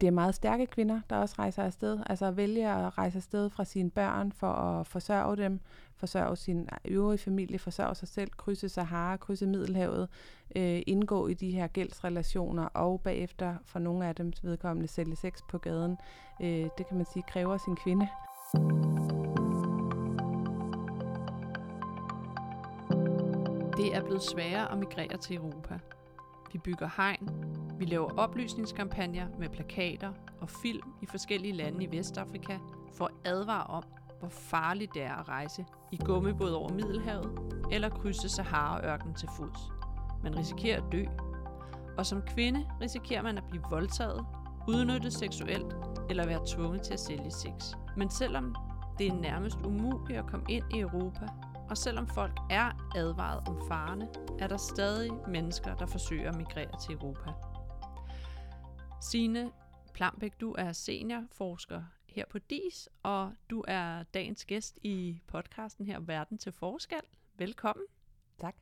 det er meget stærke kvinder, der også rejser afsted. Altså vælger at rejse afsted fra sine børn for at forsørge dem, forsørge sin øvrige familie, forsørge sig selv, krydse Sahara, krydse Middelhavet, øh, indgå i de her gældsrelationer og bagefter for nogle af dem vedkommende sælge sex på gaden. Øh, det kan man sige kræver sin kvinde. Det er blevet sværere at migrere til Europa. Vi bygger hegn, vi laver oplysningskampagner med plakater og film i forskellige lande i Vestafrika for at advare om, hvor farligt det er at rejse i gummibåd over Middelhavet eller krydse Sahara-ørken til fods. Man risikerer at dø, og som kvinde risikerer man at blive voldtaget, udnyttet seksuelt eller være tvunget til at sælge sex. Men selvom det er nærmest umuligt at komme ind i Europa, og selvom folk er advaret om farerne, er der stadig mennesker, der forsøger at migrere til Europa. Signe Plambæk, du er seniorforsker her på DIS, og du er dagens gæst i podcasten her Verden til Forskel. Velkommen. Tak.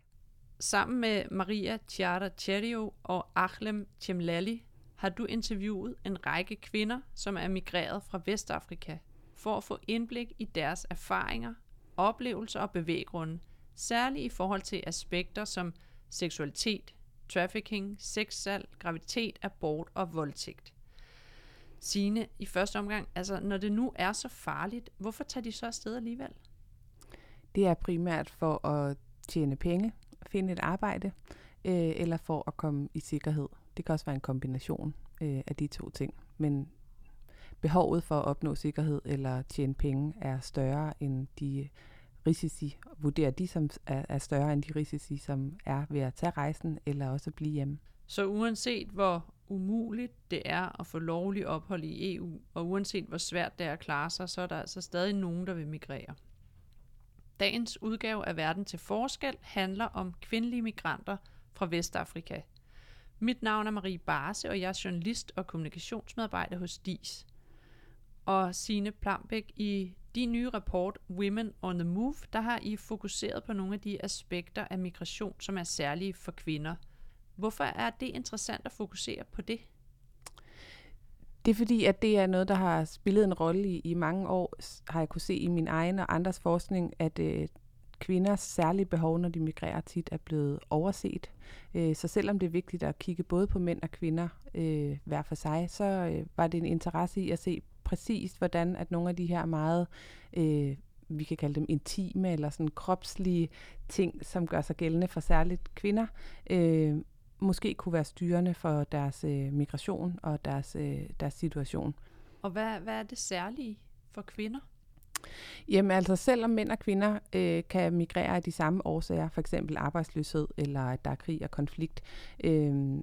Sammen med Maria Chiara Cherio og Achlem Chemlali har du interviewet en række kvinder, som er migreret fra Vestafrika, for at få indblik i deres erfaringer, oplevelser og bevæggrunde, særligt i forhold til aspekter som seksualitet, trafficking, sexsalg, graviditet, abort og voldtægt. Sine i første omgang, altså når det nu er så farligt, hvorfor tager de så afsted alligevel? Det er primært for at tjene penge, finde et arbejde, øh, eller for at komme i sikkerhed. Det kan også være en kombination øh, af de to ting. Men behovet for at opnå sikkerhed eller tjene penge er større end de risici, vurderer de som er, er større end de risici, som er ved at tage rejsen eller også blive hjemme. Så uanset hvor umuligt det er at få lovlig ophold i EU, og uanset hvor svært det er at klare sig, så er der altså stadig nogen, der vil migrere. Dagens udgave af Verden til Forskel handler om kvindelige migranter fra Vestafrika. Mit navn er Marie Barse, og jeg er journalist og kommunikationsmedarbejder hos DIS. Og Sine Plambæk, i din nye rapport Women on the Move, der har I fokuseret på nogle af de aspekter af migration, som er særlige for kvinder. Hvorfor er det interessant at fokusere på det? Det er fordi, at det er noget, der har spillet en rolle i, i mange år, har jeg kunne se i min egen og andres forskning, at øh, kvinders særlige behov, når de migrerer, tit er blevet overset. Øh, så selvom det er vigtigt at kigge både på mænd og kvinder øh, hver for sig, så øh, var det en interesse i at se præcis, hvordan at nogle af de her meget, øh, vi kan kalde dem intime eller sådan kropslige ting, som gør sig gældende for særligt kvinder, øh, måske kunne være styrende for deres øh, migration og deres, øh, deres situation. Og hvad, hvad er det særlige for kvinder? Jamen altså, selvom mænd og kvinder øh, kan migrere af de samme årsager, for eksempel arbejdsløshed eller at der er krig og konflikt, øh,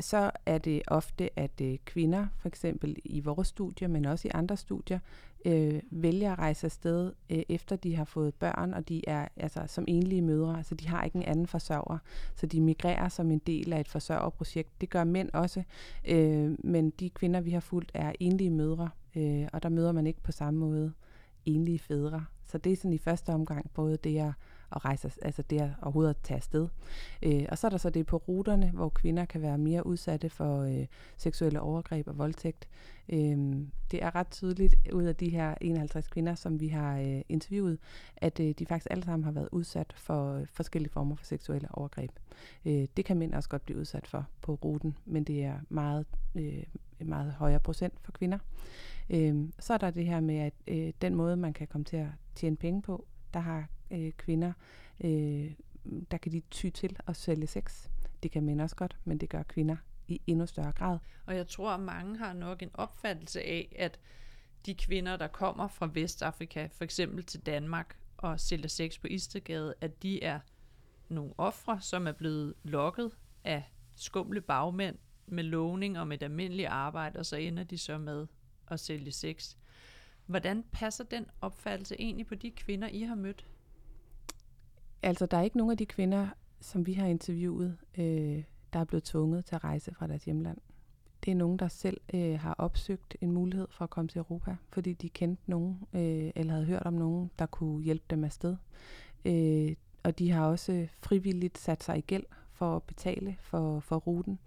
så er det ofte, at øh, kvinder, for eksempel i vores studier, men også i andre studier, øh, vælger at rejse afsted, øh, efter de har fået børn, og de er altså som enlige mødre, så de har ikke en anden forsørger. Så de migrerer som en del af et forsørgerprojekt. Det gør mænd også, øh, men de kvinder, vi har fulgt, er enlige mødre, øh, og der møder man ikke på samme måde enlige fædre. Så det er sådan i første omgang både det at at rejse, altså det at overhovedet at tage afsted. Øh, og så er der så det på ruterne, hvor kvinder kan være mere udsatte for øh, seksuelle overgreb og voldtægt. Øh, det er ret tydeligt ud af de her 51 kvinder, som vi har øh, interviewet, at øh, de faktisk alle sammen har været udsat for øh, forskellige former for seksuelle overgreb. Øh, det kan mænd også godt blive udsat for på ruten, men det er meget, øh, meget højere procent for kvinder. Øh, så er der det her med, at øh, den måde, man kan komme til at tjene penge på, der har øh, kvinder, øh, der kan de ty til at sælge sex. Det kan mænd også godt, men det gør kvinder i endnu større grad. Og jeg tror, at mange har nok en opfattelse af, at de kvinder, der kommer fra Vestafrika, for eksempel til Danmark og sælger sex på Istergade, at de er nogle ofre, som er blevet lokket af skumle bagmænd med lovning og med et almindeligt arbejde, og så ender de så med at sælge sex. Hvordan passer den opfattelse egentlig på de kvinder, I har mødt? Altså, der er ikke nogen af de kvinder, som vi har interviewet, øh, der er blevet tvunget til at rejse fra deres hjemland. Det er nogen, der selv øh, har opsøgt en mulighed for at komme til Europa, fordi de kendte nogen, øh, eller havde hørt om nogen, der kunne hjælpe dem afsted. Øh, og de har også frivilligt sat sig i gæld for at betale for, for ruten.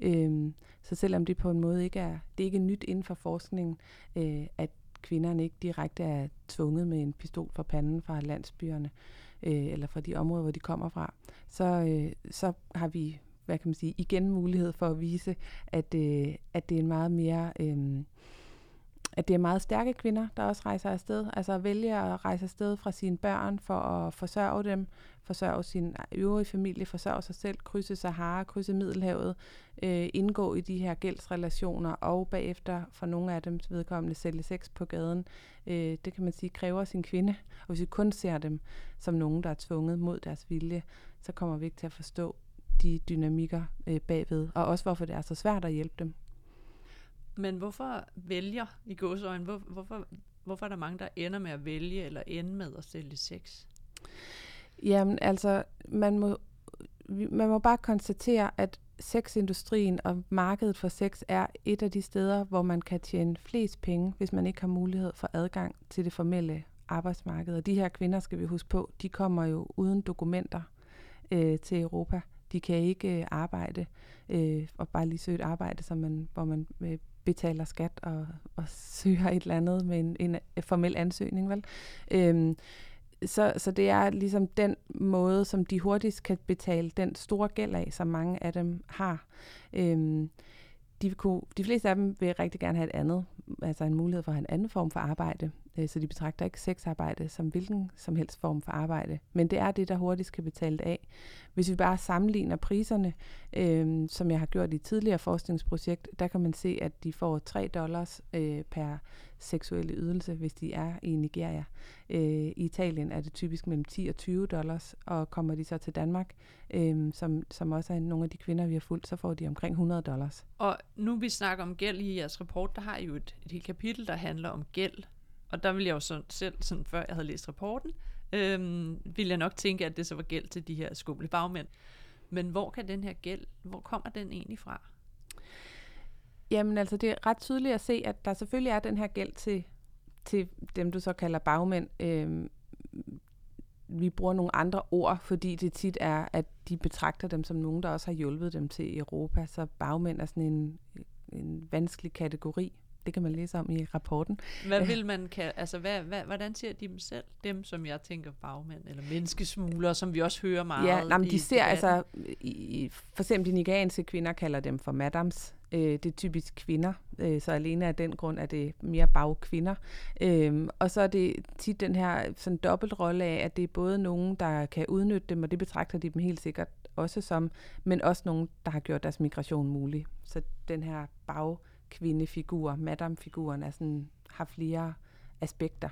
Øhm, så selvom det på en måde ikke er, det er ikke nyt inden for forskningen, øh, at kvinderne ikke direkte er tvunget med en pistol for panden fra landsbyerne, øh, eller fra de områder, hvor de kommer fra, så, øh, så har vi hvad kan man sige, igen mulighed for at vise, at, øh, at det er en meget mere... Øh, at det er meget stærke kvinder, der også rejser afsted. Altså vælger at rejse afsted fra sine børn for at forsørge dem, forsørge sin øvrige familie, forsørge sig selv, krydse Sahara, krydse Middelhavet, øh, indgå i de her gældsrelationer og bagefter for nogle af dem vedkommende sælge sex på gaden. Øh, det kan man sige kræver sin kvinde. Og hvis vi kun ser dem som nogen, der er tvunget mod deres vilje, så kommer vi ikke til at forstå de dynamikker øh, bagved, og også hvorfor det er så svært at hjælpe dem. Men hvorfor vælger i gåsøjne, hvor, hvorfor, hvorfor er der mange, der ender med at vælge eller ende med at sælge sex? Jamen altså, man må, man må bare konstatere, at sexindustrien og markedet for sex er et af de steder, hvor man kan tjene flest penge, hvis man ikke har mulighed for adgang til det formelle arbejdsmarked. Og de her kvinder, skal vi huske på, de kommer jo uden dokumenter øh, til Europa. De kan ikke øh, arbejde øh, og bare lige søge et arbejde, som man, hvor man øh, betaler skat og, og søger et eller andet med en, en formel ansøgning. Vel? Øhm, så, så det er ligesom den måde, som de hurtigst kan betale den store gæld af, som mange af dem har. Øhm, de, kunne, de fleste af dem vil rigtig gerne have et andet, altså en mulighed for at have en anden form for arbejde. Øh, så de betragter ikke sexarbejde som hvilken som helst form for arbejde. Men det er det, der hurtigt kan betale af. Hvis vi bare sammenligner priserne, øh, som jeg har gjort i tidligere forskningsprojekt, der kan man se, at de får 3 dollars øh, per seksuelle ydelse, hvis de er i Nigeria. Øh, I Italien er det typisk mellem 10 og 20 dollars, og kommer de så til Danmark, øh, som, som også er nogle af de kvinder, vi har fulgt, så får de omkring 100 dollars. Og nu vi snakker om gæld i jeres rapport, der har I jo et, et helt kapitel, der handler om gæld og der ville jeg jo sådan, selv, sådan før jeg havde læst rapporten, øhm, ville jeg nok tænke, at det så var gæld til de her skumle bagmænd. Men hvor kan den her gæld, hvor kommer den egentlig fra? Jamen altså, det er ret tydeligt at se, at der selvfølgelig er den her gæld til, til dem, du så kalder bagmænd. Øhm, vi bruger nogle andre ord, fordi det tit er, at de betragter dem som nogen, der også har hjulpet dem til Europa. Så bagmænd er sådan en, en vanskelig kategori det kan man læse om i rapporten. Hvad øh. vil man kan, altså hvad, hvad, hvordan ser de dem selv? Dem, som jeg tænker bagmænd, eller menneskesmuglere, som vi også hører meget Ja, nej, de ser debatten. altså, i, for eksempel de nigerianske kvinder kalder dem for madams. Øh, det er typisk kvinder, øh, så alene af den grund er det mere bagkvinder. Øh, og så er det tit den her sådan dobbeltrolle af, at det er både nogen, der kan udnytte dem, og det betragter de dem helt sikkert også som, men også nogen, der har gjort deres migration mulig. Så den her bag kvindefigur, madame-figuren, er sådan, har flere aspekter.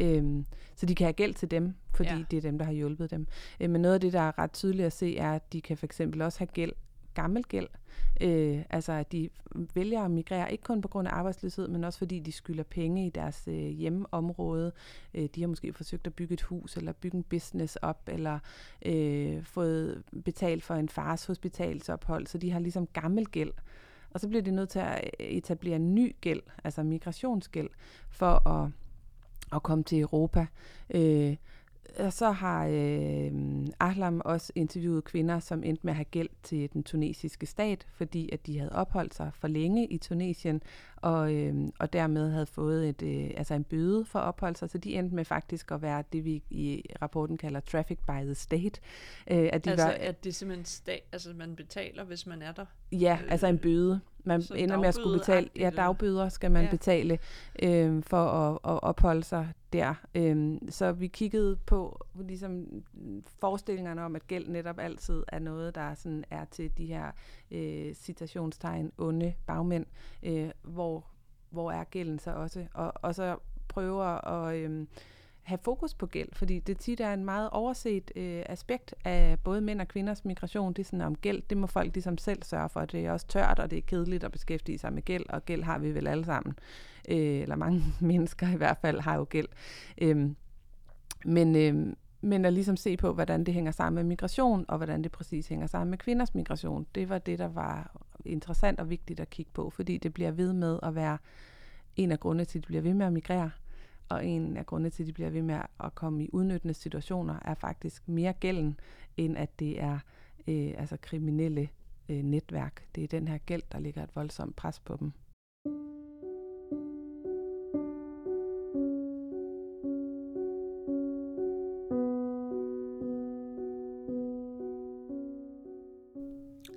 Øhm, så de kan have gæld til dem, fordi ja. det er dem, der har hjulpet dem. Øh, men noget af det, der er ret tydeligt at se, er, at de kan for eksempel også have gæld, gammel gæld. Øh, altså at de vælger at migrere, ikke kun på grund af arbejdsløshed, men også fordi de skylder penge i deres øh, hjemmeområde. Øh, de har måske forsøgt at bygge et hus, eller bygge en business op, eller øh, fået betalt for en fars hospitalsophold, så de har ligesom gammel gæld. Og så bliver de nødt til at øh, etablere en ny gæld, altså migrationsgæld, for at, at komme til Europa. Øh, og så har øh, Ahlam også interviewet kvinder, som endte med at have gæld til den tunesiske stat, fordi at de havde opholdt sig for længe i Tunesien, og, øh, og dermed havde fået et, øh, altså en bøde for at opholde sig. Så de endte med faktisk at være det, vi i rapporten kalder traffic by the state. Øh, at de altså var, at det simpelthen stat, altså man betaler, hvis man er der? Ja, øh, altså en bøde. Man ender med at skulle betale, ja, dagbøder skal man ja. betale øh, for at, at opholde sig der. Øh, så vi kiggede på ligesom forestillingerne om, at gæld netop altid er noget, der sådan er til de her øh, citationstegn onde bagmænd, øh, hvor, hvor er gælden så også? Og, og så prøver at... Øh, have fokus på gæld, fordi det tit er en meget overset øh, aspekt af både mænd og kvinders migration. Det er sådan om gæld, det må folk ligesom selv sørge for. Det er også tørt, og det er kedeligt at beskæftige sig med gæld, og gæld har vi vel alle sammen. Øh, eller mange mennesker i hvert fald har jo gæld. Øh, men, øh, men at ligesom se på, hvordan det hænger sammen med migration, og hvordan det præcis hænger sammen med kvinders migration, det var det, der var interessant og vigtigt at kigge på, fordi det bliver ved med at være en af grundene til, at de bliver ved med at migrere. Og en af grundene til, at de bliver ved med at komme i udnyttende situationer, er faktisk mere gælden, end at det er øh, altså kriminelle øh, netværk. Det er den her gæld, der ligger et voldsomt pres på dem.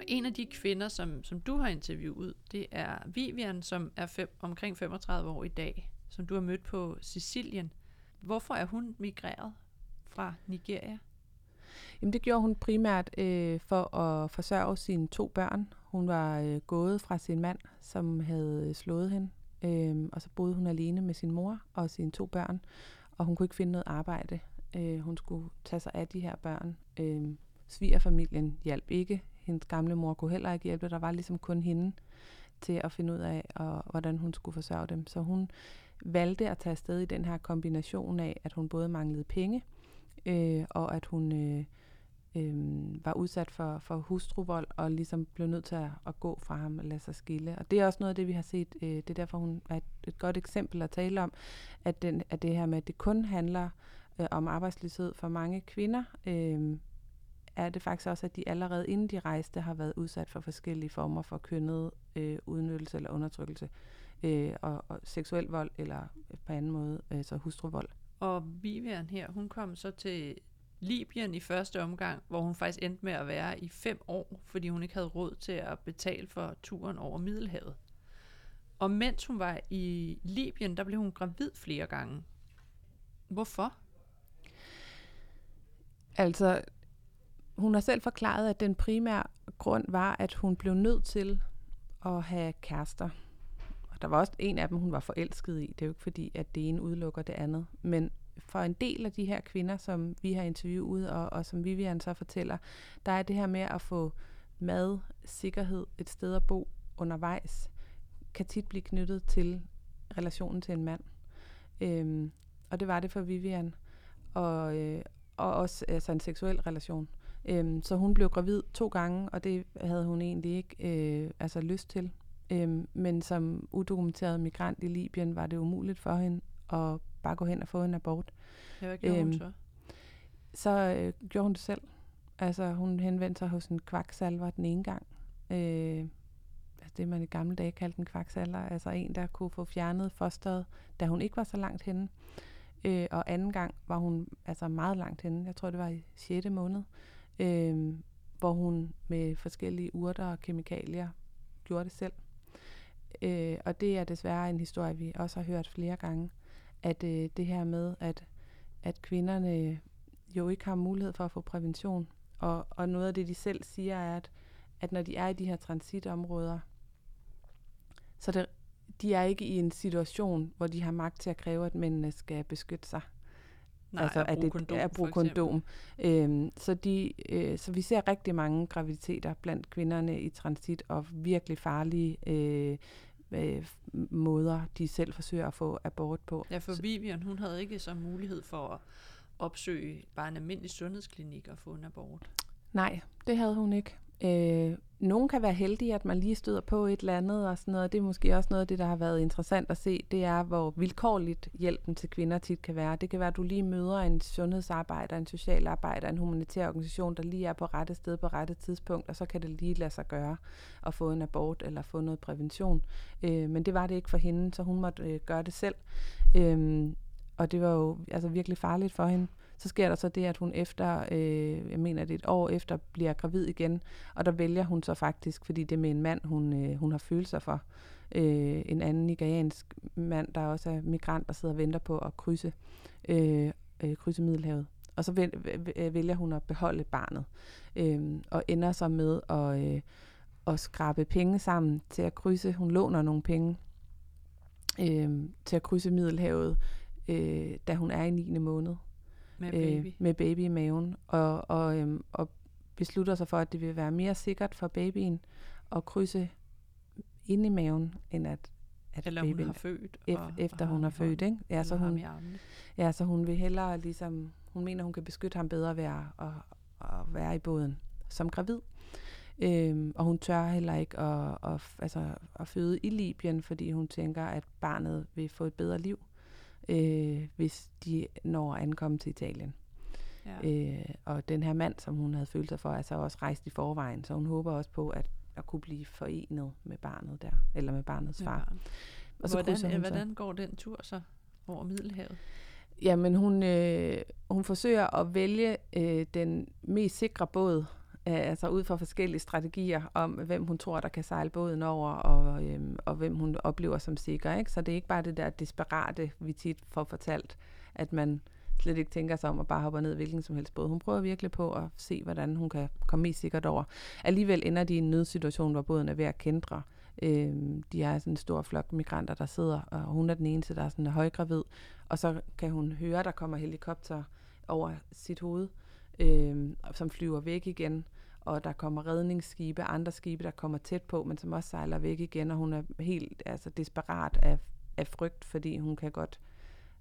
en af de kvinder, som, som du har interviewet, det er Vivian, som er fem, omkring 35 år i dag, som du har mødt på Sicilien. Hvorfor er hun migreret fra Nigeria? Jamen det gjorde hun primært øh, for at forsørge sine to børn. Hun var øh, gået fra sin mand, som havde øh, slået hende, øh, og så boede hun alene med sin mor og sine to børn, og hun kunne ikke finde noget arbejde. Øh, hun skulle tage sig af de her børn. Øh, svigerfamilien hjalp ikke. Hendes gamle mor kunne heller ikke hjælpe. Der var ligesom kun hende til at finde ud af, og, hvordan hun skulle forsørge dem. Så hun valgte at tage afsted i den her kombination af, at hun både manglede penge, øh, og at hun øh, øh, var udsat for, for hustruvold, og ligesom blev nødt til at, at gå fra ham og lade sig skille. Og det er også noget af det, vi har set. Øh, det er derfor, hun er et, et godt eksempel at tale om, at, den, at det her med, at det kun handler øh, om arbejdsløshed for mange kvinder, øh, er det faktisk også, at de allerede inden de rejste har været udsat for forskellige former for kønnet øh, udnyttelse eller undertrykkelse, øh, og, og seksuel vold eller på anden måde, øh, så hustruvold. Og Vivian her, hun kom så til Libyen i første omgang, hvor hun faktisk endte med at være i fem år, fordi hun ikke havde råd til at betale for turen over Middelhavet. Og mens hun var i Libyen, der blev hun gravid flere gange. Hvorfor? Altså, hun har selv forklaret, at den primære grund var, at hun blev nødt til at have kærester. Der var også en af dem, hun var forelsket i. Det er jo ikke fordi, at det ene udelukker det andet. Men for en del af de her kvinder, som vi har interviewet, og, og som Vivian så fortæller, der er det her med at få mad, sikkerhed, et sted at bo undervejs, kan tit blive knyttet til relationen til en mand. Øhm, og det var det for Vivian. Og, øh, og også altså en seksuel relation. Øhm, så hun blev gravid to gange, og det havde hun egentlig ikke øh, altså lyst til. Øhm, men som udokumenteret migrant i Libyen var det umuligt for hende at bare gå hen og få en abort. Ja, hvad gjorde øhm, hun så? Så øh, gjorde hun det selv. Altså hun henvendte sig hos en kvaksalver den ene gang. Øh, altså det man i gamle dage kaldte en kvaksalver. Altså en, der kunne få fjernet fosteret, da hun ikke var så langt henne. Øh, og anden gang var hun altså meget langt henne. Jeg tror, det var i 6. måned øh, hvor hun med forskellige urter og kemikalier gjorde det selv. Øh, og det er desværre en historie, vi også har hørt flere gange, at øh, det her med, at, at kvinderne jo ikke har mulighed for at få prævention. Og, og noget af det, de selv siger, er, at, at når de er i de her transitområder, så det, de er ikke i en situation, hvor de har magt til at kræve, at mændene skal beskytte sig. Nej, altså at, det kondom, at bruge kondom. Øhm, så, de, øh, så vi ser rigtig mange graviditeter blandt kvinderne i transit, og virkelig farlige øh, øh, måder, de selv forsøger at få abort på. Ja, for Vivian, hun havde ikke så mulighed for at opsøge bare en almindelig sundhedsklinik og få en abort. Nej, det havde hun ikke. Øh, nogen kan være heldige, at man lige støder på et eller andet og sådan noget. Det er måske også noget af det, der har været interessant at se. Det er, hvor vilkårligt hjælpen til kvinder tit kan være. Det kan være, at du lige møder en sundhedsarbejder, en socialarbejder, en humanitær organisation, der lige er på rette sted på rette tidspunkt, og så kan det lige lade sig gøre at få en abort eller få noget prævention. Øh, men det var det ikke for hende, så hun måtte øh, gøre det selv. Øh, og det var jo altså virkelig farligt for hende. Så sker der så det, at hun efter, øh, jeg mener det et år efter, bliver gravid igen, og der vælger hun så faktisk, fordi det er med en mand, hun, øh, hun har følelser for, øh, en anden nigeriansk mand, der også er migrant, der sidder og venter på at krydse, øh, øh, krydse Middelhavet. Og så øh, vælger hun at beholde barnet, øh, og ender så med at, øh, at skrabe penge sammen til at krydse. Hun låner nogle penge øh, til at krydse Middelhavet, øh, da hun er i 9. måned. Med baby. Øh, med baby i maven. Og, og, øhm, og beslutter sig for, at det vil være mere sikkert for babyen at krydse ind i maven, end at, at Eller babyen, hun har født. Og, efter og hun har født, ikke? Ja, så hun, ja, så hun vil hellere ligesom, hun mener, hun kan beskytte ham bedre ved at, at, at være i båden som gravid. Øhm, og hun tør heller ikke at, at, altså, at føde i Libyen, fordi hun tænker, at barnet vil få et bedre liv øh, hvis de når at ankomme til Italien. Ja. Øh, og den her mand, som hun havde følt sig for, er så også rejst i forvejen, så hun håber også på, at at kunne blive forenet med barnet der, eller med barnets med far. Barn. Og så hvordan, hun hvordan går den tur så over Middelhavet? Jamen, hun, øh, hun forsøger at vælge øh, den mest sikre båd, øh, Øh, altså ud fra forskellige strategier om, hvem hun tror, der kan sejle båden over, og, øhm, og hvem hun oplever som sikker. Ikke? Så det er ikke bare det der desperate, vi tit får fortalt, at man slet ikke tænker sig om at bare hoppe ned i hvilken som helst båd. Hun prøver virkelig på at se, hvordan hun kan komme mest sikkert over. Alligevel ender de i en nødsituation, hvor båden er ved at kendre. Øhm, de er sådan en stor flok migranter, der sidder, og hun er den eneste, der er sådan højgravid. Og så kan hun høre, der kommer helikopter over sit hoved, øhm, som flyver væk igen og der kommer redningsskibe, andre skibe, der kommer tæt på, men som også sejler væk igen, og hun er helt altså, desperat af, af frygt, fordi hun kan godt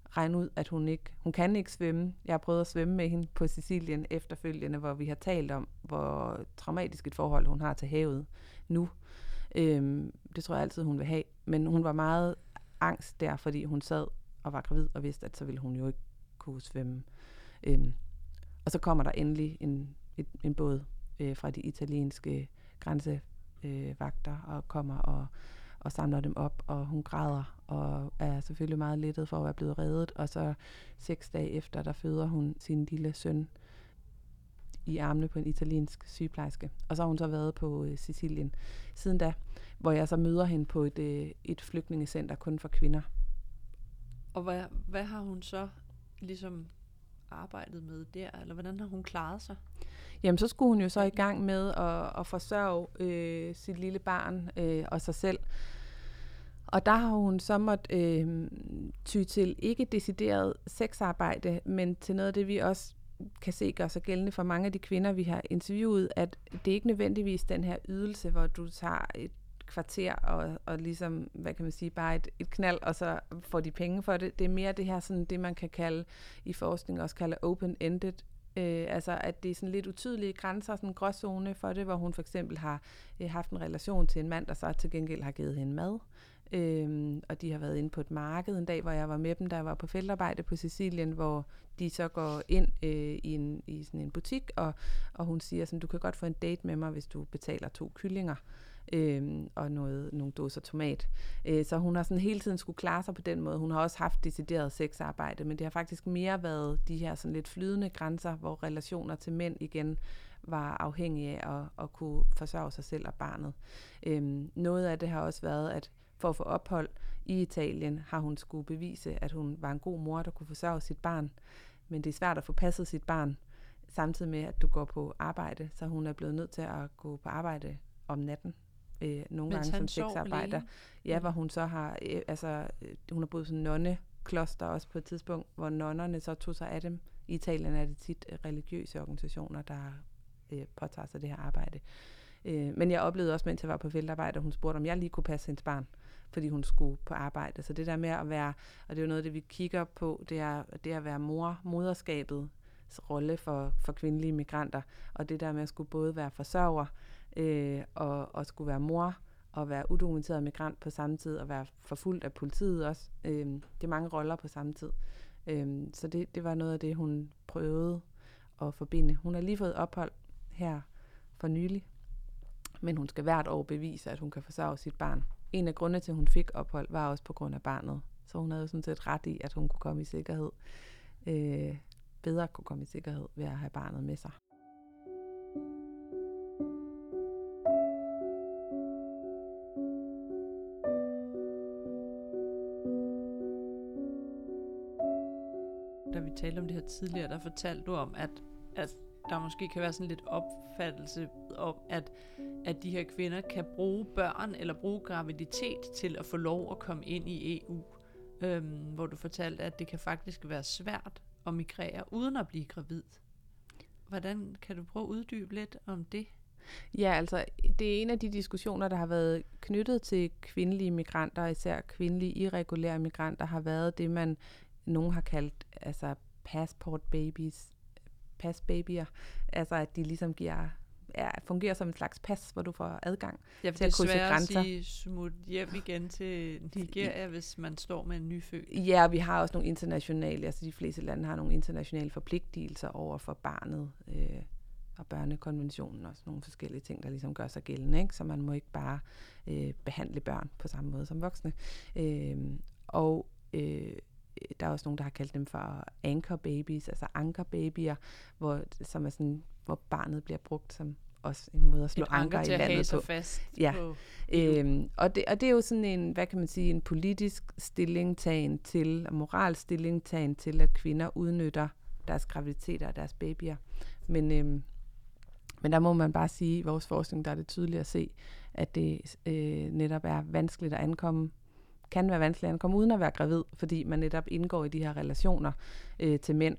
regne ud, at hun ikke, hun kan ikke svømme. Jeg har prøvet at svømme med hende på Sicilien efterfølgende, hvor vi har talt om, hvor traumatisk et forhold hun har til havet nu. Øhm, det tror jeg altid, hun vil have. Men hun var meget angst der, fordi hun sad og var gravid og vidste, at så ville hun jo ikke kunne svømme. Øhm, og så kommer der endelig en, et, en båd øh, fra de italienske grænsevagter øh, og kommer og og samler dem op, og hun græder, og er selvfølgelig meget lettet for at være blevet reddet, og så seks dage efter, der føder hun sin lille søn i armene på en italiensk sygeplejerske. Og så har hun så været på øh, Sicilien siden da, hvor jeg så møder hende på et, øh, et flygtningecenter kun for kvinder. Og hvad, hvad har hun så ligesom arbejdet med der, eller hvordan har hun klaret sig? Jamen, så skulle hun jo så i gang med at, at forsørge øh, sit lille barn øh, og sig selv. Og der har hun så måttet øh, ty til ikke decideret sexarbejde, men til noget af det, vi også kan se gør sig gældende for mange af de kvinder, vi har interviewet, at det er ikke nødvendigvis den her ydelse, hvor du tager et kvarter og, og ligesom, hvad kan man sige, bare et, et knald, og så får de penge for det. Det er mere det her, sådan det man kan kalde, i forskning også kalde open-ended Øh, altså at det er sådan lidt utydelige grænser, sådan en gråzone for det, hvor hun for eksempel har øh, haft en relation til en mand, der så til gengæld har givet hende mad. Øhm, og de har været inde på et marked en dag, hvor jeg var med dem, der var på feltarbejde på Sicilien, hvor de så går ind øh, i, en, i sådan en butik, og, og hun siger sådan, du kan godt få en date med mig, hvis du betaler to kyllinger øh, og noget, nogle dåser tomat. Øh, så hun har sådan hele tiden skulle klare sig på den måde. Hun har også haft decideret sexarbejde, men det har faktisk mere været de her sådan lidt flydende grænser, hvor relationer til mænd igen var afhængige af at, at kunne forsørge sig selv og barnet. Øh, noget af det har også været, at for at få ophold i Italien, har hun skulle bevise, at hun var en god mor, der kunne forsørge sit barn. Men det er svært at få passet sit barn, samtidig med, at du går på arbejde. Så hun er blevet nødt til at gå på arbejde om natten øh, nogle Mens gange som sexarbejder. Ja, hvor hun så har, øh, altså, øh, hun har boet sådan nonne kloster også på et tidspunkt, hvor nonnerne så tog sig af dem. I Italien er det tit øh, religiøse organisationer, der øh, påtager sig det her arbejde. Øh, men jeg oplevede også, mens jeg var på feltarbejde, hun spurgte, om jeg lige kunne passe hendes barn, fordi hun skulle på arbejde. Så det der med at være, og det er jo noget det, vi kigger på, det er, det er at være mor, moderskabet rolle for, for kvindelige migranter, og det der med at skulle både være forsørger, øh, øh, og, og skulle være mor og være udokumenteret migrant på samme tid, og være forfulgt af politiet også. Øh, det er mange roller på samme tid. Øh, så det, det var noget af det, hun prøvede at forbinde. Hun har lige fået ophold her for nylig, men hun skal hvert år bevise, at hun kan forsørge sit barn. En af grundene til, at hun fik ophold, var også på grund af barnet. Så hun havde jo sådan set ret i, at hun kunne komme i sikkerhed. Øh, bedre kunne komme i sikkerhed ved at have barnet med sig. Talte om det her tidligere, der fortalte du om, at, at der måske kan være sådan lidt opfattelse om, at, at de her kvinder kan bruge børn eller bruge graviditet til at få lov at komme ind i EU. Øhm, hvor du fortalte, at det kan faktisk være svært at migrere uden at blive gravid. Hvordan kan du prøve at uddybe lidt om det? Ja, altså det er en af de diskussioner, der har været knyttet til kvindelige migranter, især kvindelige irregulære migranter, har været det, man nogen har kaldt altså passport babies, passbabyer, altså at de ligesom giver er, fungerer som en slags pas, hvor du får adgang Ja, til at det er krydse svært at grænser. sige smut hjem igen til Nigeria, hvis man står med en nyfødt. Ja, og vi har også nogle internationale, altså de fleste lande har nogle internationale forpligtelser over for barnet, øh, og børnekonventionen og sådan nogle forskellige ting, der ligesom gør sig gældende, ikke? så man må ikke bare øh, behandle børn på samme måde som voksne. Øh, og øh, der er også nogen, der har kaldt dem for anchor babies, altså ankerbabyer, hvor, som er sådan, hvor barnet bliver brugt som også en måde at slå Et anker anker i landet på. fast Ja. på Øhm, og, det, og det er jo sådan en, hvad kan man sige, en politisk stillingtagen til, og moralsk stillingtagen til, at kvinder udnytter deres graviditeter og deres babyer. Men, øhm, men der må man bare sige, i vores forskning, der er det tydeligt at se, at det øh, netop er vanskeligt at ankomme, kan være vanskeligere at komme uden at være gravid, fordi man netop indgår i de her relationer øh, til mænd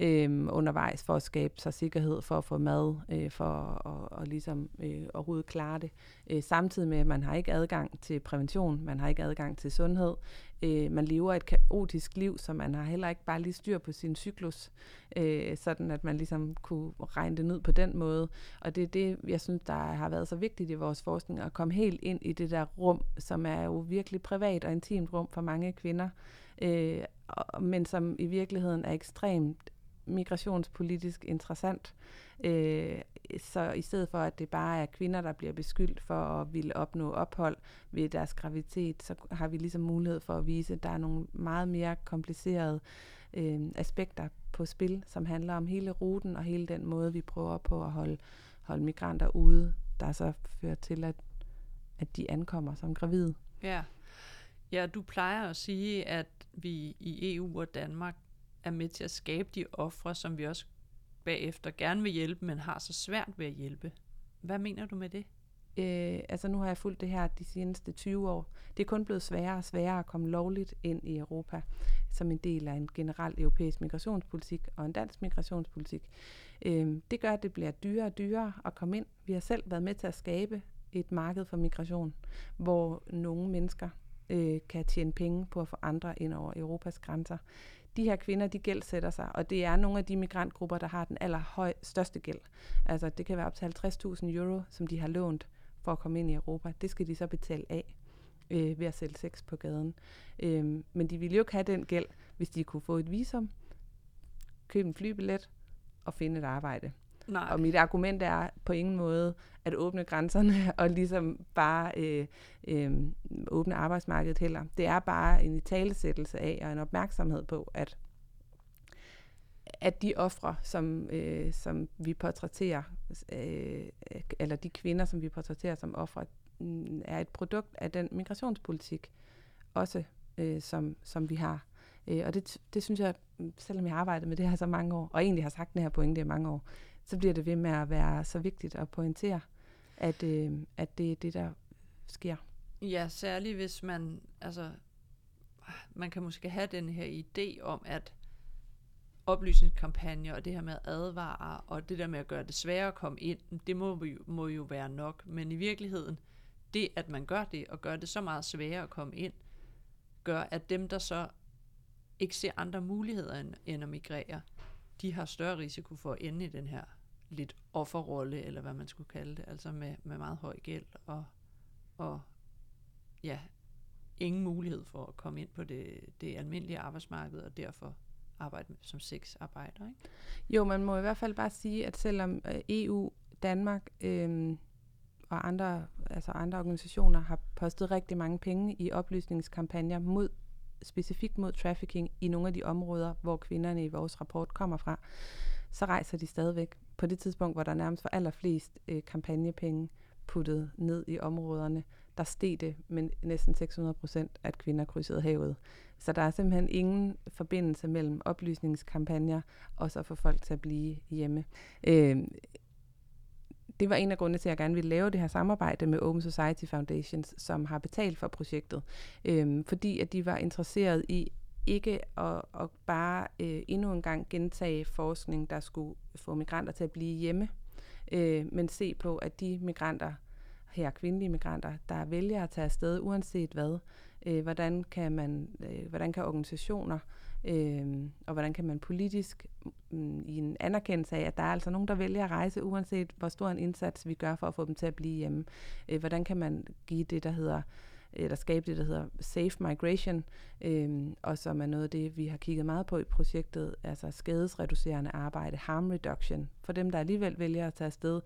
øh, undervejs for at skabe sig sikkerhed, for at få mad, øh, for at, og og ligesom, øh, overhovedet klare det. Øh, samtidig med, at man har ikke adgang til prævention, man har ikke adgang til sundhed. Øh, man lever et kaotisk liv, så man har heller ikke bare lige styr på sin cyklus, øh, sådan at man ligesom kunne regne det ned på den måde. Og det er det, jeg synes, der har været så vigtigt i vores forskning, at komme helt ind i det der rum, som er jo virkelig privat og intimt rum for mange kvinder, øh, men som i virkeligheden er ekstremt migrationspolitisk interessant. Øh, så i stedet for, at det bare er kvinder, der bliver beskyldt for at ville opnå ophold ved deres graviditet, så har vi ligesom mulighed for at vise, at der er nogle meget mere komplicerede øh, aspekter på spil, som handler om hele ruten og hele den måde, vi prøver på at holde, holde migranter ude, der så fører til, at, at de ankommer som gravide. Ja. ja, du plejer at sige, at vi i EU og Danmark er med til at skabe de ofre, som vi også bagefter gerne vil hjælpe, men har så svært ved at hjælpe. Hvad mener du med det? Øh, altså nu har jeg fulgt det her de seneste 20 år. Det er kun blevet sværere og sværere at komme lovligt ind i Europa som en del af en generel europæisk migrationspolitik og en dansk migrationspolitik. Øh, det gør, at det bliver dyrere og dyrere at komme ind. Vi har selv været med til at skabe et marked for migration, hvor nogle mennesker øh, kan tjene penge på at få andre ind over Europas grænser. De her kvinder, de gældsætter sig, og det er nogle af de migrantgrupper, der har den allerstørste gæld. Altså det kan være op til 50.000 euro, som de har lånt for at komme ind i Europa. Det skal de så betale af øh, ved at sælge sex på gaden. Øh, men de ville jo ikke have den gæld, hvis de kunne få et visum, købe en flybillet og finde et arbejde. Nej. Og mit argument er på ingen måde at åbne grænserne og ligesom bare øh, øh, åbne arbejdsmarkedet heller. Det er bare en italesættelse af og en opmærksomhed på, at at de ofre, som, øh, som vi portrætterer, øh, eller de kvinder, som vi portrætterer som ofre, mm, er et produkt af den migrationspolitik, også øh, som, som vi har. Øh, og det, det synes jeg, selvom jeg har arbejdet med det her så mange år, og egentlig har sagt den her pointe i mange år, så bliver det ved med at være så vigtigt at pointere, at, øh, at det er det, der sker. Ja, særligt hvis man, altså, man kan måske have den her idé om, at oplysningskampagner og det her med at advare og det der med at gøre det sværere at komme ind, det må jo, må jo være nok. Men i virkeligheden, det at man gør det og gør det så meget sværere at komme ind, gør at dem, der så ikke ser andre muligheder end, end at migrere, de har større risiko for at ende i den her lidt offerrolle, eller hvad man skulle kalde det, altså med, med meget høj gæld og, og ja, ingen mulighed for at komme ind på det, det almindelige arbejdsmarked, og derfor arbejde som sexarbejder. Ikke? Jo, man må i hvert fald bare sige, at selvom øh, EU, Danmark øh, og andre, altså andre organisationer har postet rigtig mange penge i oplysningskampagner mod specifikt mod trafficking i nogle af de områder, hvor kvinderne i vores rapport kommer fra, så rejser de stadigvæk på det tidspunkt, hvor der nærmest var allerflest øh, kampagnepenge puttet ned i områderne, der steg det med næsten 600 procent, at kvinder krydsede havet. Så der er simpelthen ingen forbindelse mellem oplysningskampagner og så få folk til at blive hjemme. Øh, det var en af grundene til, at jeg gerne ville lave det her samarbejde med Open Society Foundations, som har betalt for projektet, øh, fordi at de var interesseret i ikke at, at bare øh, endnu en gang gentage forskning, der skulle få migranter til at blive hjemme, øh, men se på, at de migranter, her kvindelige migranter, der vælger at tage afsted uanset hvad, øh, hvordan, kan man, øh, hvordan kan organisationer øh, og hvordan kan man politisk, øh, i en anerkendelse af, at der er altså nogen, der vælger at rejse, uanset hvor stor en indsats vi gør for at få dem til at blive hjemme. Øh, hvordan kan man give det, der hedder Øh, eller skabe det, der hedder Safe Migration, øhm, og som er noget af det, vi har kigget meget på i projektet, altså skadesreducerende arbejde, harm reduction. For dem, der alligevel vælger at tage afsted,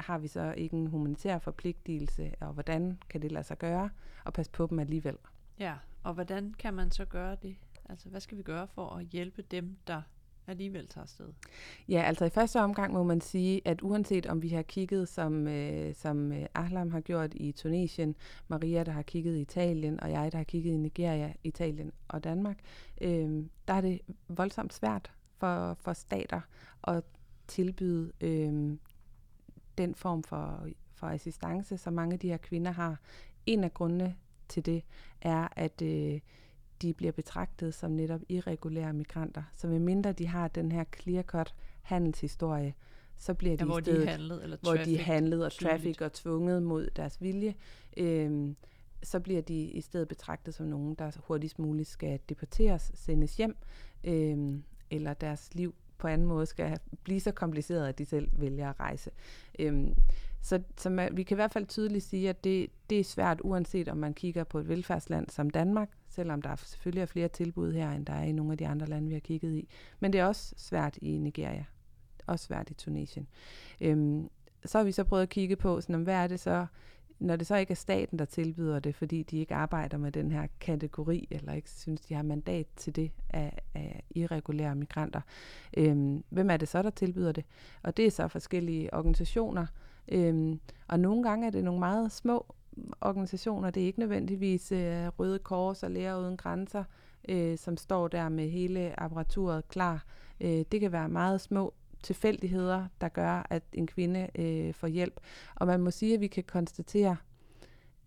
har vi så ikke en humanitær forpligtelse, og hvordan kan det lade sig gøre, og passe på dem alligevel. Ja, og hvordan kan man så gøre det? Altså, hvad skal vi gøre for at hjælpe dem, der alligevel tager afsted? Ja, altså i første omgang må man sige, at uanset om vi har kigget, som, øh, som øh, Ahlam har gjort i Tunesien, Maria, der har kigget i Italien, og jeg, der har kigget i Nigeria, Italien og Danmark, øh, der er det voldsomt svært for, for stater at tilbyde øh, den form for, for assistance, som mange af de her kvinder har. En af grundene til det er, at øh, de bliver betragtet som netop irregulære migranter. Så medmindre de har den her clear-cut handelshistorie, så bliver de ja, hvor i stedet, de handlet, eller hvor de handlet og traffic og tvunget mod deres vilje, øh, så bliver de i stedet betragtet som nogen, der hurtigst muligt skal deporteres, sendes hjem, øh, eller deres liv på anden måde skal blive så kompliceret, at de selv vælger at rejse. Øhm, så, så man, vi kan i hvert fald tydeligt sige, at det, det er svært, uanset om man kigger på et velfærdsland som Danmark, selvom der selvfølgelig er flere tilbud her, end der er i nogle af de andre lande, vi har kigget i. Men det er også svært i Nigeria, også svært i Tunesien. Øhm, så har vi så prøvet at kigge på, sådan, hvad er det så, når det så ikke er staten, der tilbyder det, fordi de ikke arbejder med den her kategori, eller ikke synes, de har mandat til det af, af irregulære migranter. Øhm, hvem er det så, der tilbyder det? Og det er så forskellige organisationer, øhm, og nogle gange er det nogle meget små organisationer. Det er ikke nødvendigvis øh, Røde Kors og Læger Uden Grænser, øh, som står der med hele apparaturet klar. Øh, det kan være meget små tilfældigheder, der gør, at en kvinde øh, får hjælp. Og man må sige, at vi kan konstatere,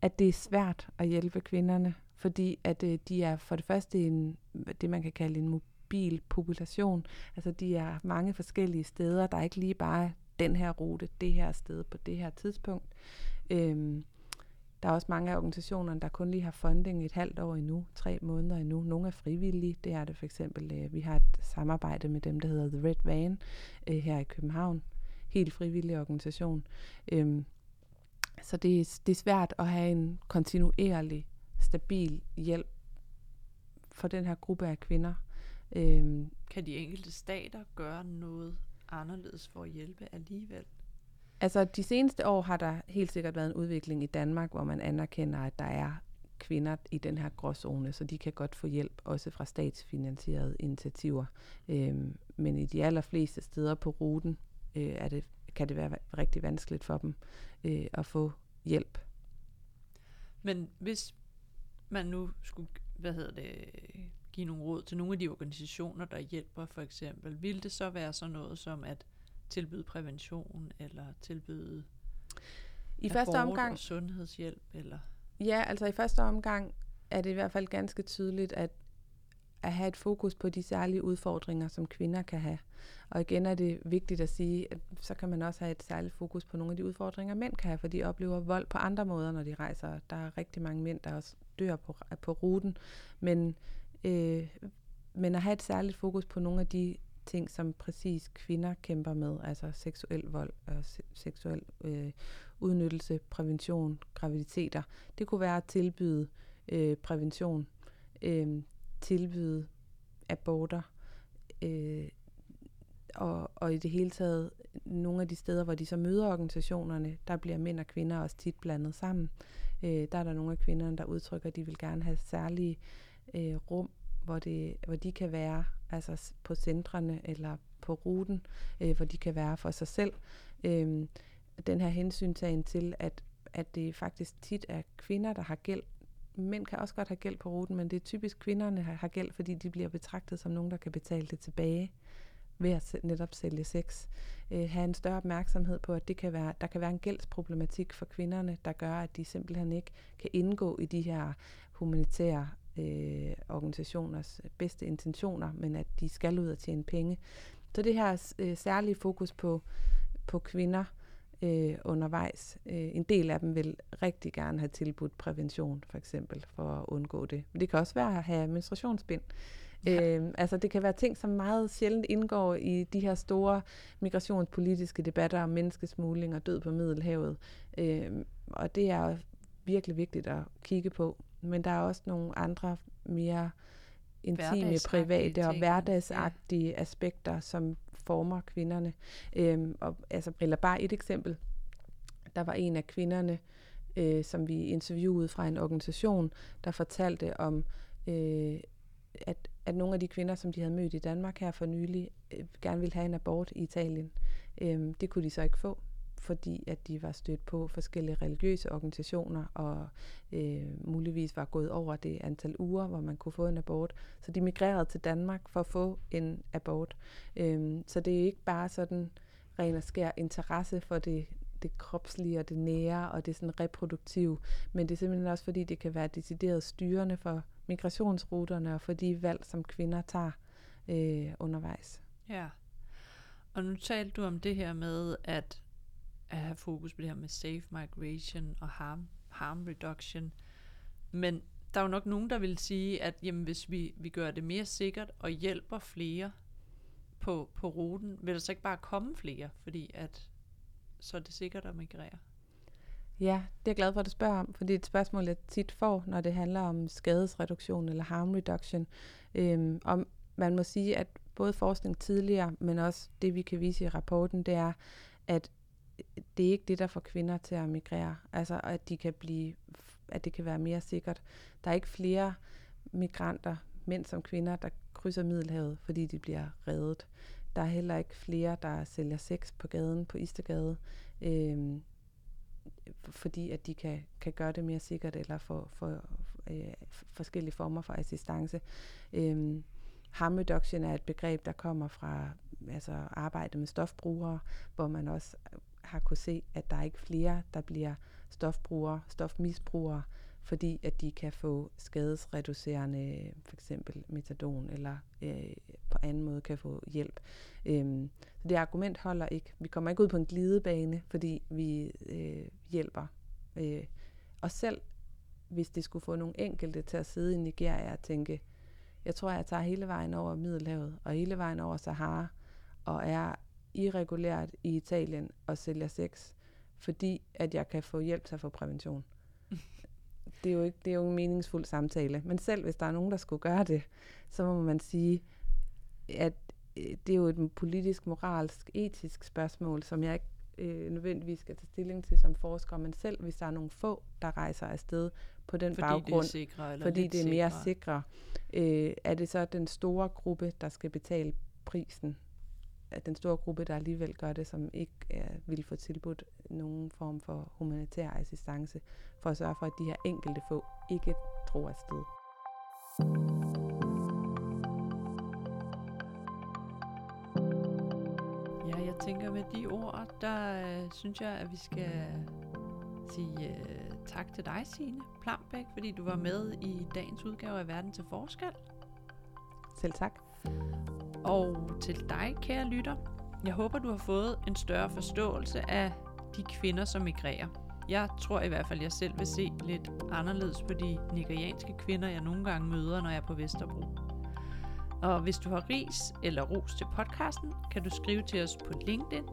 at det er svært at hjælpe kvinderne, fordi at øh, de er for det første en, det, man kan kalde en mobil population. Altså de er mange forskellige steder. Der er ikke lige bare den her rute, det her sted på det her tidspunkt. Øhm, der er også mange af organisationerne, der kun lige har funding et halvt år endnu, tre måneder endnu. Nogle er frivillige, det er det for eksempel. Øh, vi har et samarbejde med dem, der hedder The Red Van øh, her i København. Helt frivillig organisation. Øhm, så det er, det er svært at have en kontinuerlig, stabil hjælp for den her gruppe af kvinder. Øhm, kan de enkelte stater gøre noget anderledes for at hjælpe alligevel? Altså, de seneste år har der helt sikkert været en udvikling i Danmark, hvor man anerkender, at der er kvinder i den her gråzone, så de kan godt få hjælp også fra statsfinansierede initiativer. Øhm, men i de allerfleste steder på ruten øh, er det, kan det være rigtig vanskeligt for dem øh, at få hjælp. Men hvis man nu skulle, hvad hedder det, give nogle råd til nogle af de organisationer, der hjælper for eksempel, ville det så være sådan noget som at tilbyde prævention eller tilbyde I første omgang og sundhedshjælp eller Ja, altså i første omgang er det i hvert fald ganske tydeligt at at have et fokus på de særlige udfordringer, som kvinder kan have. Og igen er det vigtigt at sige, at så kan man også have et særligt fokus på nogle af de udfordringer, mænd kan have, for de oplever vold på andre måder, når de rejser. Der er rigtig mange mænd, der også dør på, på ruten. Men, øh, men at have et særligt fokus på nogle af de ting, som præcis kvinder kæmper med, altså seksuel vold og se- seksuel øh, udnyttelse, prævention, graviditeter. Det kunne være at tilbyde øh, prævention, øh, tilbyde aborter, øh, og, og i det hele taget nogle af de steder, hvor de så møder organisationerne, der bliver mænd og kvinder også tit blandet sammen. Øh, der er der nogle af kvinderne, der udtrykker, at de vil gerne have særlige øh, rum, hvor, det, hvor de kan være altså på centrene eller på ruten, øh, hvor de kan være for sig selv. Øh, den her hensyntagen til, at, at det faktisk tit er kvinder, der har gæld. Mænd kan også godt have gæld på ruten, men det er typisk kvinderne, der har gæld, fordi de bliver betragtet som nogen, der kan betale det tilbage ved at netop sælge sex. Øh, have en større opmærksomhed på, at det kan være, der kan være en gældsproblematik for kvinderne, der gør, at de simpelthen ikke kan indgå i de her humanitære øh, organisationers bedste intentioner, men at de skal ud og tjene penge. Så det her øh, særlige fokus på, på kvinder øh, undervejs. Øh, en del af dem vil rigtig gerne have tilbudt prævention, for eksempel, for at undgå det. Men det kan også være at have menstruationsbind. Ja. Øh, altså det kan være ting, som meget sjældent indgår i de her store migrationspolitiske debatter om menneskesmugling og død på Middelhavet. Øh, og det er virkelig vigtigt at kigge på. Men der er også nogle andre mere intime, private og hverdagsagtige ja. aspekter, som former kvinderne. Øhm, og, altså, eller bare et eksempel. Der var en af kvinderne, øh, som vi interviewede fra en organisation, der fortalte om, øh, at, at nogle af de kvinder, som de havde mødt i Danmark her for nylig, øh, gerne ville have en abort i Italien. Øh, det kunne de så ikke få, fordi at de var stødt på forskellige religiøse organisationer, og øh, muligvis var gået over det antal uger, hvor man kunne få en abort. Så de migrerede til Danmark for at få en abort. Øh, så det er ikke bare sådan ren og skær interesse for det, det kropslige og det nære og det sådan reproduktive, men det er simpelthen også fordi, det kan være decideret styrende for migrationsruterne og for de valg, som kvinder tager øh, undervejs. Ja, og nu talte du om det her med, at at have fokus på det her med safe migration og harm, harm reduction. Men der er jo nok nogen, der vil sige, at jamen, hvis vi, vi gør det mere sikkert og hjælper flere på, på ruten, vil der så ikke bare komme flere, fordi at så er det sikkert at migrere? Ja, det er jeg glad for, at du spørger om, fordi det er et spørgsmål, jeg tit får, når det handler om skadesreduktion eller harm reduction. Øhm, om man må sige, at både forskning tidligere, men også det, vi kan vise i rapporten, det er, at det er ikke det, der får kvinder til at migrere. Altså, at de kan blive, at det kan være mere sikkert. Der er ikke flere migranter, mænd som kvinder, der krydser Middelhavet, fordi de bliver reddet. Der er heller ikke flere, der sælger sex på gaden, på Istegade, øh, fordi at de kan, kan gøre det mere sikkert, eller få for, øh, forskellige former for assistance. Øh, harm reduction er et begreb, der kommer fra altså arbejde med stofbrugere, hvor man også har kunne se, at der er ikke flere, der bliver stofbrugere, stofmisbrugere, fordi at de kan få skadesreducerende, for eksempel metadon, eller øh, på anden måde kan få hjælp. Øhm, så det argument holder ikke. Vi kommer ikke ud på en glidebane, fordi vi øh, hjælper. Øh, os selv hvis det skulle få nogle enkelte til at sidde i Nigeria og tænke, jeg tror, jeg tager hele vejen over Middelhavet og hele vejen over Sahara, og er irregulært i Italien og sælger sex, fordi at jeg kan få hjælp til at få prævention. det, er jo ikke, det er jo en meningsfuld samtale. Men selv hvis der er nogen, der skulle gøre det, så må man sige, at øh, det er jo et politisk, moralsk, etisk spørgsmål, som jeg ikke øh, nødvendigvis skal tage stilling til som forsker, men selv hvis der er nogle få, der rejser afsted på den fordi baggrund, det er sikre, eller fordi det er mere sikre, øh, er det så den store gruppe, der skal betale prisen at den store gruppe, der alligevel gør det, som ikke er, vil få tilbudt nogen form for humanitær assistance, for at sørge for, at de her enkelte få ikke tror afsted. Ja, jeg tænker med de ord, der øh, synes jeg, at vi skal sige øh, tak til dig, Signe Plambæk, fordi du var med i dagens udgave af Verden til Forskel. Selv tak. Og til dig, kære lytter, jeg håber, du har fået en større forståelse af de kvinder, som migrerer. Jeg tror i hvert fald, jeg selv vil se lidt anderledes på de nigerianske kvinder, jeg nogle gange møder, når jeg er på Vesterbro. Og hvis du har ris eller ros til podcasten, kan du skrive til os på LinkedIn,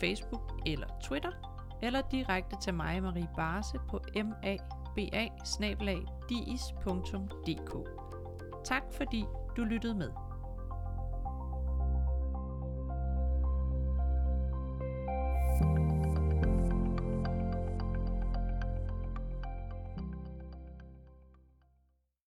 Facebook eller Twitter, eller direkte til mig, Marie Barse, på maba Tak fordi du lyttede med.